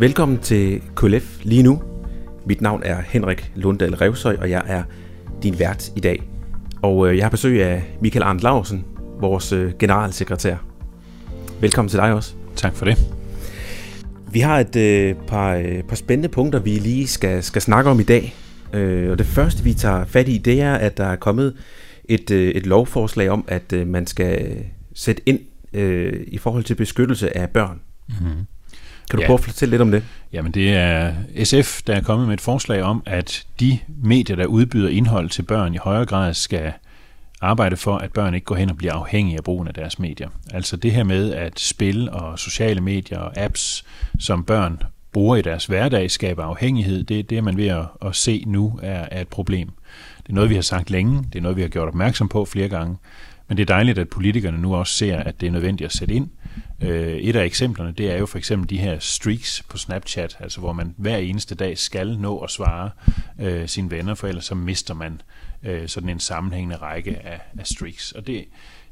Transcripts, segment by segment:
Velkommen til KLF lige nu. Mit navn er Henrik Lunddal Revsøj, og jeg er din vært i dag. Og øh, jeg har besøg af Michael Arndt Larsen, vores øh, generalsekretær. Velkommen til dig også. Tak for det. Vi har et øh, par, øh, par spændende punkter, vi lige skal, skal snakke om i dag. Øh, og det første, vi tager fat i, det er, at der er kommet et, øh, et lovforslag om, at øh, man skal sætte ind øh, i forhold til beskyttelse af børn. Mm-hmm. Kan du ja. prøve at fortælle lidt om det? Jamen det er SF, der er kommet med et forslag om, at de medier, der udbyder indhold til børn i højere grad skal arbejde for, at børn ikke går hen og bliver afhængige af brugen af deres medier. Altså det her med, at spil og sociale medier og apps, som børn bruger i deres hverdag, skaber afhængighed, det, det er man ved at, at se nu er, er et problem. Det er noget, vi har sagt længe, det er noget, vi har gjort opmærksom på flere gange, men det er dejligt, at politikerne nu også ser, at det er nødvendigt at sætte ind. Øh, et af eksemplerne, det er jo for eksempel de her streaks på Snapchat, altså hvor man hver eneste dag skal nå at svare øh, sine venner, for ellers så mister man øh, sådan en sammenhængende række af, af streaks. Og det,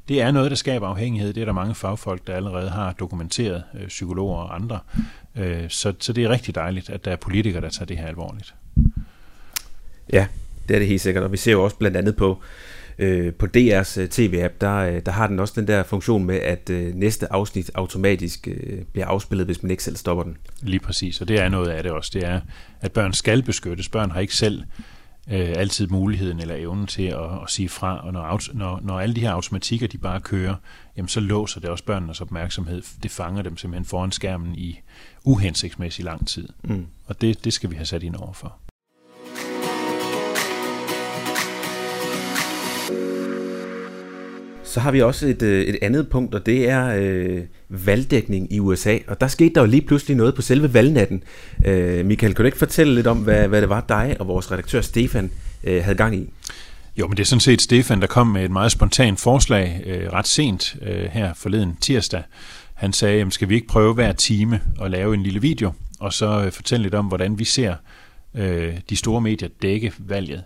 det er noget, der skaber afhængighed. Det er der mange fagfolk, der allerede har dokumenteret, øh, psykologer og andre. Øh, så, så det er rigtig dejligt, at der er politikere, der tager det her alvorligt. Ja, det er det helt sikkert. Og vi ser jo også blandt andet på øh, på DR's øh, tv-app, der, øh, der har den også den der funktion med, at øh, næste afsnit automatisk øh, bliver afspillet, hvis man ikke selv stopper den. Lige præcis, og det er noget af det også. Det er, at børn skal beskyttes. Børn har ikke selv øh, altid muligheden eller evnen til at, at sige fra, og når, når, når alle de her automatikker, de bare kører, jamen så låser det også børnenes opmærksomhed. Det fanger dem simpelthen foran skærmen i uhensigtsmæssig lang tid. Mm. Og det, det skal vi have sat ind over for. Så har vi også et, øh, et andet punkt, og det er øh, valgdækning i USA. Og der skete der jo lige pludselig noget på selve valgnatten. Øh, Michael, kan du ikke fortælle lidt om, hvad, hvad det var dig og vores redaktør Stefan øh, havde gang i? Jo, men det er sådan set Stefan, der kom med et meget spontant forslag øh, ret sent øh, her forleden tirsdag. Han sagde, jamen, skal vi ikke prøve hver time at lave en lille video, og så øh, fortælle lidt om, hvordan vi ser øh, de store medier dække valget.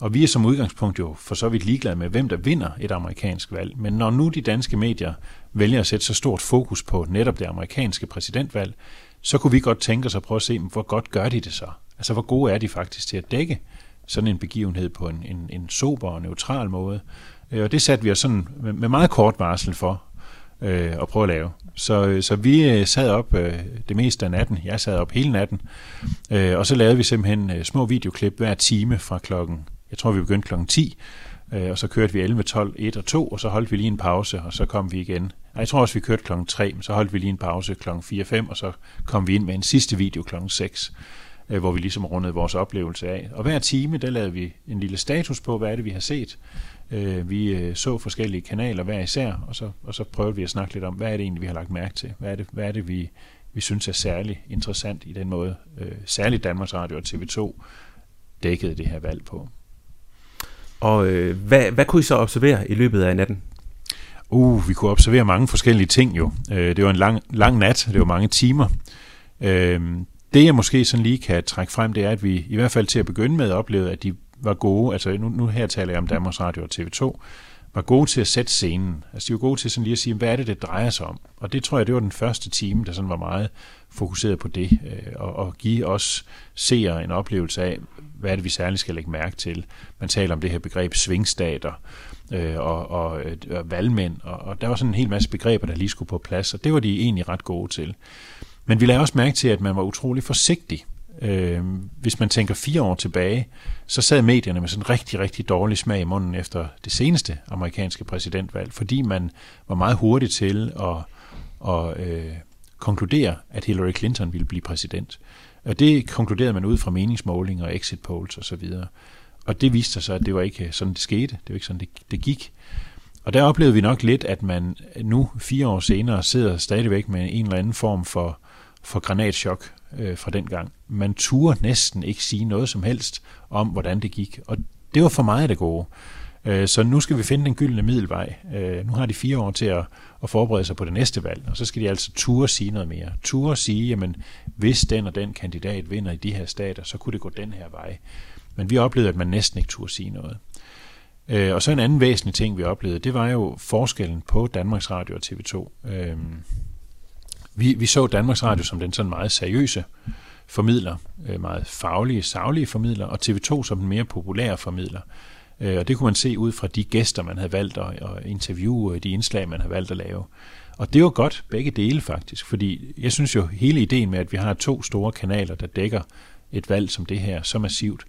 Og vi er som udgangspunkt jo for så vidt ligeglade med, hvem der vinder et amerikansk valg. Men når nu de danske medier vælger at sætte så stort fokus på netop det amerikanske præsidentvalg, så kunne vi godt tænke os at prøve at se, hvor godt gør de det så? Altså, hvor gode er de faktisk til at dække sådan en begivenhed på en, en, en sober og neutral måde? Øh, og det satte vi os sådan med meget kort varsel for øh, at prøve at lave. Så, øh, så vi øh, sad op øh, det meste af natten. Jeg sad op hele natten. Øh, og så lavede vi simpelthen øh, små videoklip hver time fra klokken jeg tror, vi begyndte klokken 10, øh, og så kørte vi 11, 12, 1 og 2, og så holdt vi lige en pause, og så kom vi igen. Jeg tror også, vi kørte klokken 3, men så holdt vi lige en pause klokken 4, 5, og så kom vi ind med en sidste video klokken 6, øh, hvor vi ligesom rundede vores oplevelse af. Og hver time, der lavede vi en lille status på, hvad er det, vi har set. Øh, vi øh, så forskellige kanaler hver især, og så, og så prøvede vi at snakke lidt om, hvad er det egentlig, vi har lagt mærke til? Hvad er det, hvad er det vi, vi synes er særlig interessant i den måde, øh, særligt Danmarks Radio og TV2 dækkede det her valg på. Og øh, hvad, hvad kunne I så observere i løbet af natten? Uh, vi kunne observere mange forskellige ting jo. Øh, det var en lang, lang nat, det var mange timer. Øh, det jeg måske sådan lige kan trække frem, det er, at vi i hvert fald til at begynde med oplevede, at de var gode, altså nu, nu her taler jeg om Danmarks Radio og TV2, var gode til at sætte scenen. Altså de var gode til sådan lige at sige, hvad er det, det drejer sig om? Og det tror jeg, det var den første time, der sådan var meget fokuseret på det, øh, og, og give os seere en oplevelse af, hvad er det, vi særligt skal lægge mærke til. Man taler om det her begreb svingstater øh, og, og, øh, og valgmænd, og, og der var sådan en hel masse begreber, der lige skulle på plads, og det var de egentlig ret gode til. Men vi lavede også mærke til, at man var utrolig forsigtig. Øh, hvis man tænker fire år tilbage, så sad medierne med sådan en rigtig, rigtig dårlig smag i munden efter det seneste amerikanske præsidentvalg, fordi man var meget hurtig til at, at øh, konkludere, at Hillary Clinton ville blive præsident. Og det konkluderede man ud fra meningsmålinger og exit polls osv. Og, og det viste sig så, at det var ikke sådan, det skete. Det var ikke sådan, det, det gik. Og der oplevede vi nok lidt, at man nu, fire år senere, sidder stadigvæk med en eller anden form for, for granatschok øh, fra den gang. Man turde næsten ikke sige noget som helst om, hvordan det gik. Og det var for mig det gode. Øh, så nu skal vi finde den gyldne middelvej. Øh, nu har de fire år til at, at forberede sig på det næste valg, og så skal de altså turde sige noget mere. Turde sige, jamen hvis den og den kandidat vinder i de her stater, så kunne det gå den her vej. Men vi oplevede, at man næsten ikke turde sige noget. Øh, og så en anden væsentlig ting, vi oplevede, det var jo forskellen på Danmarks Radio og TV2 vi, vi så Danmarks Radio som den sådan meget seriøse formidler, øh, meget faglige, savlige formidler, og TV2 som den mere populære formidler. Øh, og det kunne man se ud fra de gæster, man havde valgt at, at interviewe, de indslag, man havde valgt at lave. Og det var godt, begge dele faktisk, fordi jeg synes jo, hele ideen med, at vi har to store kanaler, der dækker et valg som det her, så massivt,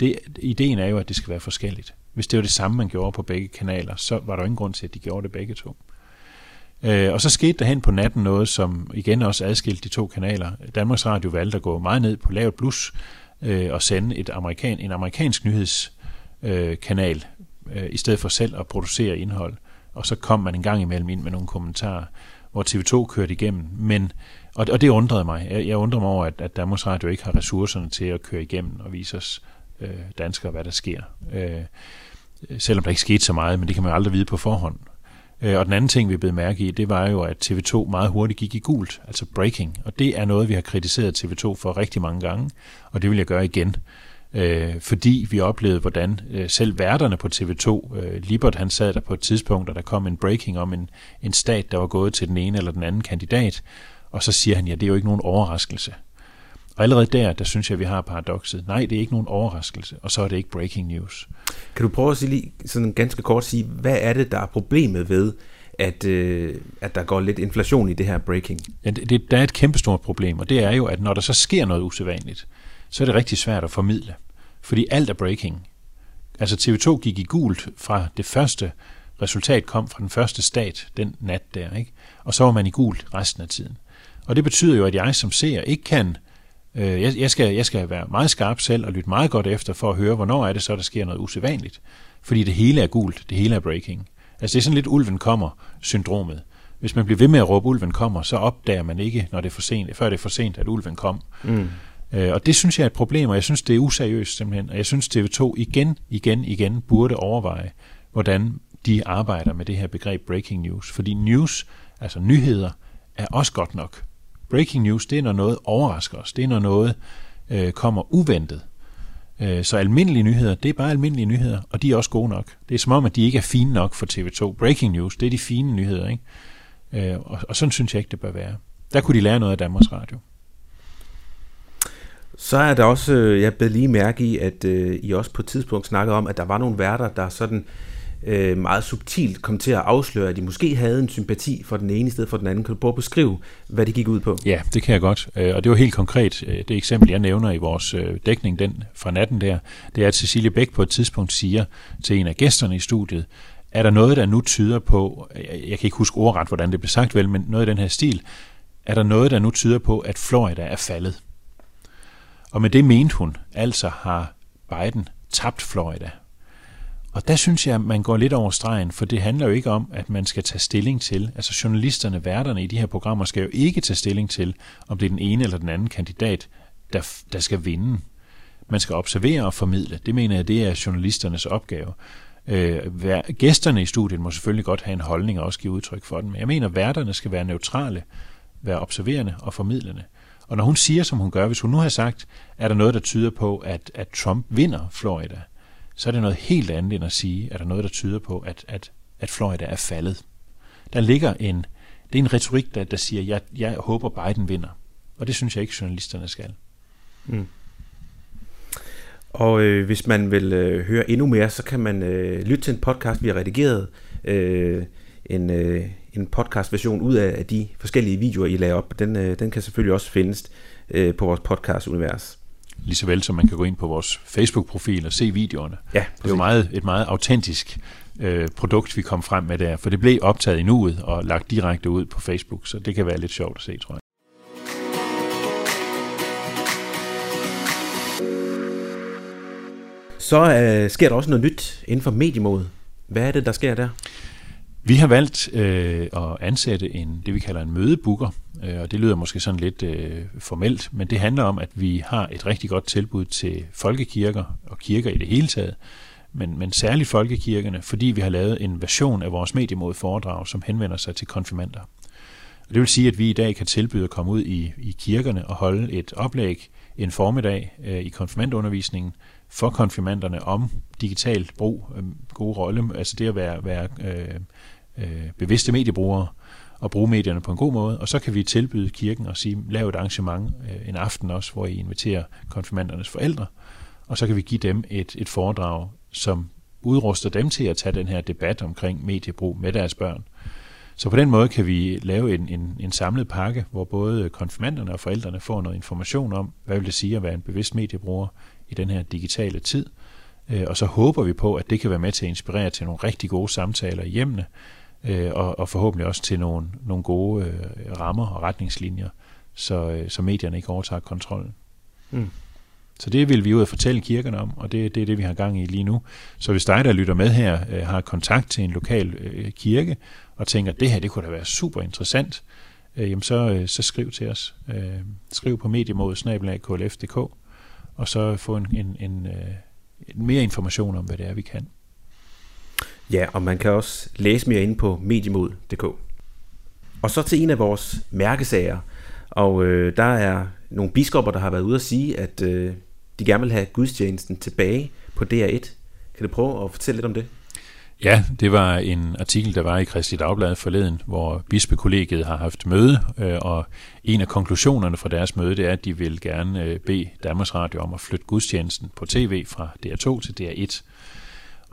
det, ideen er jo, at det skal være forskelligt. Hvis det var det samme, man gjorde på begge kanaler, så var der ingen grund til, at de gjorde det begge to. Øh, og så skete der hen på natten noget, som igen også adskilte de to kanaler. Danmarks Radio valgte at gå meget ned på lavt blus øh, og sende et amerikan, en amerikansk nyhedskanal, øh, i stedet for selv at producere indhold. Og så kom man en gang imellem ind med nogle kommentarer, hvor TV2 kørte igennem. Men, og, og det undrede mig. Jeg, jeg mig over, at, at Danmarks Radio ikke har ressourcerne til at køre igennem og vise os øh, danskere, hvad der sker. Øh, selvom der ikke skete så meget, men det kan man aldrig vide på forhånd. Øh, og den anden ting, vi blev mærke i, det var jo, at TV2 meget hurtigt gik i gult, altså breaking. Og det er noget, vi har kritiseret TV2 for rigtig mange gange, og det vil jeg gøre igen. Øh, fordi vi oplevede, hvordan øh, selv værterne på TV2, øh, Libert han sad der på et tidspunkt, og der kom en breaking om en, en stat, der var gået til den ene eller den anden kandidat, og så siger han, ja, det er jo ikke nogen overraskelse. Og allerede der, der synes jeg, vi har paradokset. Nej, det er ikke nogen overraskelse, og så er det ikke breaking news. Kan du prøve at sige lige sådan ganske kort sige, hvad er det, der er problemet ved, at, øh, at der går lidt inflation i det her breaking? Ja, det, det, der er et kæmpestort problem, og det er jo, at når der så sker noget usædvanligt, så er det rigtig svært at formidle. Fordi alt er breaking. Altså TV2 gik i gult fra det første resultat kom fra den første stat den nat der, ikke? Og så var man i gult resten af tiden. Og det betyder jo, at jeg som ser ikke kan Øh, jeg, jeg, skal, jeg skal være meget skarp selv og lytte meget godt efter for at høre, hvornår er det så, der sker noget usædvanligt. Fordi det hele er gult, det hele er breaking. Altså det er sådan lidt ulven kommer-syndromet. Hvis man bliver ved med at råbe, ulven kommer, så opdager man ikke, når det er for sent, før det er for sent, at ulven kom. Mm. Øh, og det synes jeg er et problem, og jeg synes, det er useriøst simpelthen. Og jeg synes, TV2 igen, igen, igen burde overveje, hvordan de arbejder med det her begreb breaking news. Fordi news, altså nyheder, er også godt nok breaking news, det er når noget overrasker os. Det er når noget øh, kommer uventet. Øh, så almindelige nyheder, det er bare almindelige nyheder, og de er også gode nok. Det er som om, at de ikke er fine nok for TV2. Breaking news, det er de fine nyheder, ikke? Øh, og, og sådan synes jeg ikke, det bør være. Der kunne de lære noget af Danmarks Radio. Så er der også, øh, jeg blev lige mærke i, at øh, I også på et tidspunkt snakkede om, at der var nogle værter, der sådan øh, Øh, meget subtilt kom til at afsløre, at de måske havde en sympati for den ene i stedet for den anden. Kan du prøve at beskrive, hvad det gik ud på? Ja, det kan jeg godt. Øh, og det var helt konkret. Øh, det eksempel, jeg nævner i vores dækning den fra natten der, det er, at Cecilie Bæk på et tidspunkt siger til en af gæsterne i studiet, er der noget, der nu tyder på, jeg kan ikke huske ordret, hvordan det blev sagt vel, men noget i den her stil, er der noget, der nu tyder på, at Florida er faldet? Og med det mente hun, altså har Biden tabt Florida. Og der synes jeg, at man går lidt over stregen, for det handler jo ikke om, at man skal tage stilling til, altså journalisterne, værterne i de her programmer, skal jo ikke tage stilling til, om det er den ene eller den anden kandidat, der, der skal vinde. Man skal observere og formidle. Det mener jeg, det er journalisternes opgave. Øh, gæsterne i studiet må selvfølgelig godt have en holdning og også give udtryk for den, men jeg mener, at værterne skal være neutrale, være observerende og formidlende. Og når hun siger, som hun gør, hvis hun nu har sagt, er der noget, der tyder på, at, at Trump vinder Florida, så er det noget helt andet end at sige, at der er noget, der tyder på, at, at, at Florida er faldet. Der ligger en, det er en retorik, der, der siger, jeg, jeg håber Biden vinder. Og det synes jeg ikke, journalisterne skal. Mm. Og øh, hvis man vil øh, høre endnu mere, så kan man øh, lytte til en podcast, vi har redigeret. Øh, en, øh, en podcast-version ud af, af de forskellige videoer, I lagde op. Den, øh, den kan selvfølgelig også findes øh, på vores podcast-univers lige så vel som man kan gå ind på vores Facebook-profil og se videoerne. Ja, det er jo meget, et meget autentisk øh, produkt, vi kom frem med der, for det blev optaget i nuet og lagt direkte ud på Facebook, så det kan være lidt sjovt at se, tror jeg. Så øh, sker der også noget nyt inden for mediemode. Hvad er det, der sker der? Vi har valgt øh, at ansætte en, det vi kalder en mødebooker, øh, og det lyder måske sådan lidt øh, formelt, men det handler om, at vi har et rigtig godt tilbud til folkekirker og kirker i det hele taget, men, men særligt folkekirkerne, fordi vi har lavet en version af vores mediemod foredrag, som henvender sig til konfirmander. Og det vil sige, at vi i dag kan tilbyde at komme ud i, i kirkerne og holde et oplæg en formiddag øh, i konfirmandundervisningen for konfirmanderne om digital brug, øh, gode rolle, altså det at være, være øh, øh, bevidste mediebrugere, og bruge medierne på en god måde, og så kan vi tilbyde kirken og sige, lav et arrangement øh, en aften også, hvor I inviterer konfirmandernes forældre, og så kan vi give dem et, et foredrag, som udruster dem til at tage den her debat omkring mediebrug med deres børn. Så på den måde kan vi lave en, en, en samlet pakke, hvor både konfirmanderne og forældrene får noget information om, hvad vil det sige at være en bevidst mediebruger i den her digitale tid. Øh, og så håber vi på, at det kan være med til at inspirere til nogle rigtig gode samtaler i hjemmene, øh, og, og forhåbentlig også til nogle, nogle gode øh, rammer og retningslinjer, så, så medierne ikke overtager kontrollen. Mm. Så det vil vi ud og fortælle kirkerne om, og det, det er det, vi har gang i lige nu. Så hvis dig, der lytter med her, har kontakt til en lokal kirke, og tænker, at det her det kunne da være super interessant, jamen så, så skriv til os. skriv på mediemodet og så få en, en, en, mere information om, hvad det er, vi kan. Ja, og man kan også læse mere inde på mediemod.dk. Og så til en af vores mærkesager. Og øh, der er nogle biskopper, der har været ude at sige, at øh, de gerne vil have gudstjenesten tilbage på DR1. Kan du prøve at fortælle lidt om det? Ja, det var en artikel, der var i Kristi Dagblad forleden, hvor bispekollegiet har haft møde, øh, og en af konklusionerne fra deres møde, det er, at de vil gerne øh, bede Danmarks Radio om at flytte gudstjenesten på tv fra DR2 til DR1.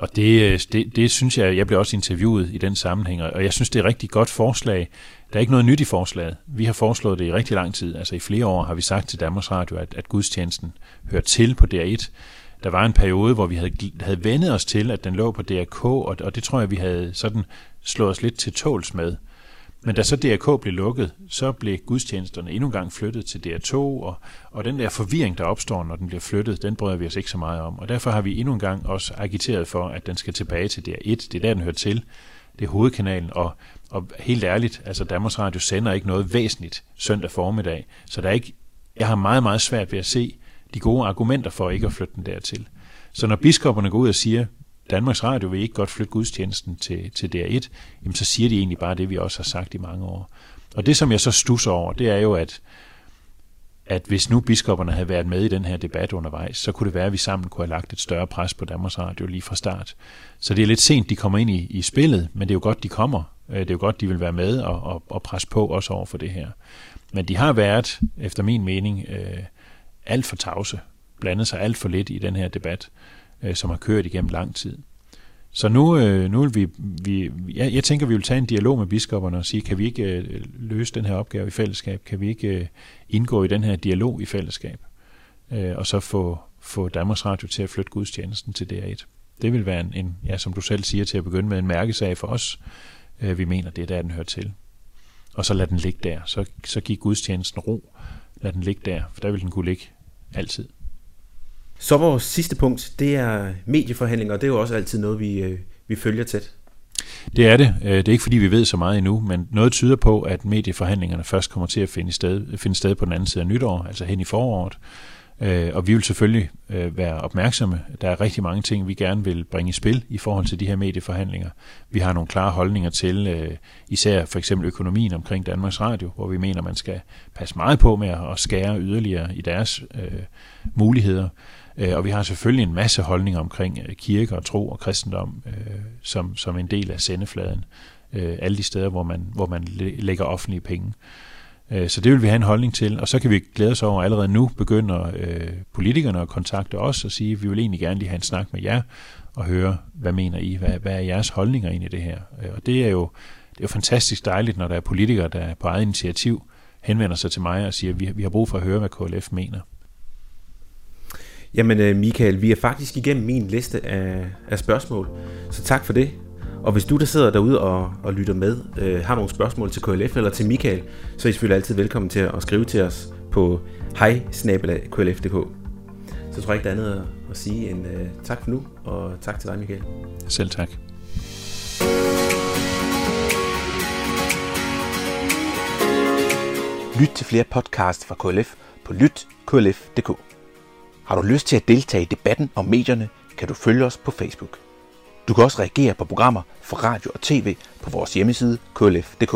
Og det, øh, det, det synes jeg, jeg blev også interviewet i den sammenhæng, og jeg synes, det er et rigtig godt forslag. Der er ikke noget nyt i forslaget. Vi har foreslået det i rigtig lang tid. Altså i flere år har vi sagt til Danmarks Radio, at, at gudstjenesten hører til på DR1. Der var en periode, hvor vi havde, havde vendet os til, at den lå på DRK, og, og det tror jeg, vi havde sådan slået os lidt til tåls med. Men da så DRK blev lukket, så blev gudstjenesterne endnu engang flyttet til DR2, og, og den der forvirring, der opstår, når den bliver flyttet, den bryder vi os ikke så meget om. Og derfor har vi endnu engang også agiteret for, at den skal tilbage til DR1. Det er der, den hører til. Det er hovedkanalen, og, og helt ærligt, altså Danmarks Radio sender ikke noget væsentligt søndag formiddag, så der er ikke, jeg har meget, meget svært ved at se de gode argumenter for ikke at flytte den dertil. Så når biskopperne går ud og siger, Danmarks Radio vil ikke godt flytte gudstjenesten til, til DR1, jamen så siger de egentlig bare det, vi også har sagt i mange år. Og det, som jeg så stusser over, det er jo, at, at hvis nu biskopperne havde været med i den her debat undervejs, så kunne det være, at vi sammen kunne have lagt et større pres på Danmarks Radio lige fra start. Så det er lidt sent, de kommer ind i, i spillet, men det er jo godt, de kommer. Øh, det er jo godt, de vil være med og, og, og presse på også over for det her. Men de har været, efter min mening, øh, alt for tavse, blandet sig alt for lidt i den her debat, øh, som har kørt igennem lang tid. Så nu, øh, nu vil vi, vi jeg, jeg tænker, vi vil tage en dialog med biskopperne og sige, kan vi ikke øh, løse den her opgave i fællesskab? Kan vi ikke øh, indgå i den her dialog i fællesskab? Øh, og så få, få Danmarks Radio til at flytte gudstjenesten til DR1. Det vil være en, en, ja, som du selv siger, til at begynde med en mærkesag for os. Øh, vi mener, det er der, den hører til. Og så lad den ligge der. Så, så giv gudstjenesten ro. Lad den ligge der, for der vil den kunne ligge altid. Så vores sidste punkt, det er medieforhandlinger, og det er jo også altid noget, vi, øh, vi følger tæt. Det er det. Øh, det er ikke fordi, vi ved så meget endnu, men noget tyder på, at medieforhandlingerne først kommer til at finde sted, finde sted på den anden side af nytår, altså hen i foråret. Øh, og vi vil selvfølgelig øh, være opmærksomme. Der er rigtig mange ting, vi gerne vil bringe i spil i forhold til de her medieforhandlinger. Vi har nogle klare holdninger til øh, især for eksempel økonomien omkring Danmarks Radio, hvor vi mener, man skal passe meget på med at skære yderligere i deres øh, muligheder. Og vi har selvfølgelig en masse holdninger omkring kirke og tro og kristendom øh, som, som en del af sendefladen. Alle de steder, hvor man, hvor man lægger offentlige penge. Øh, så det vil vi have en holdning til, og så kan vi glæde os over, at allerede nu begynder øh, politikerne at kontakte os og sige, at vi vil egentlig gerne lige have en snak med jer og høre, hvad mener I, hvad, hvad er jeres holdninger ind i det her. Øh, og det er jo, det er jo fantastisk dejligt, når der er politikere, der på eget initiativ henvender sig til mig og siger, at vi, vi har brug for at høre, hvad KLF mener. Jamen Michael, vi er faktisk igennem min liste af, af spørgsmål, så tak for det. Og hvis du, der sidder derude og, og lytter med, øh, har nogle spørgsmål til KLF eller til Michael, så er I selvfølgelig altid velkommen til at skrive til os på hej. Så tror jeg ikke, der er andet at sige end øh, tak for nu, og tak til dig, Michael. Selv tak. Lyt til flere podcasts fra KLF på lytklf.dk. Har du lyst til at deltage i debatten om medierne, kan du følge os på Facebook. Du kan også reagere på programmer fra radio og tv på vores hjemmeside klf.dk.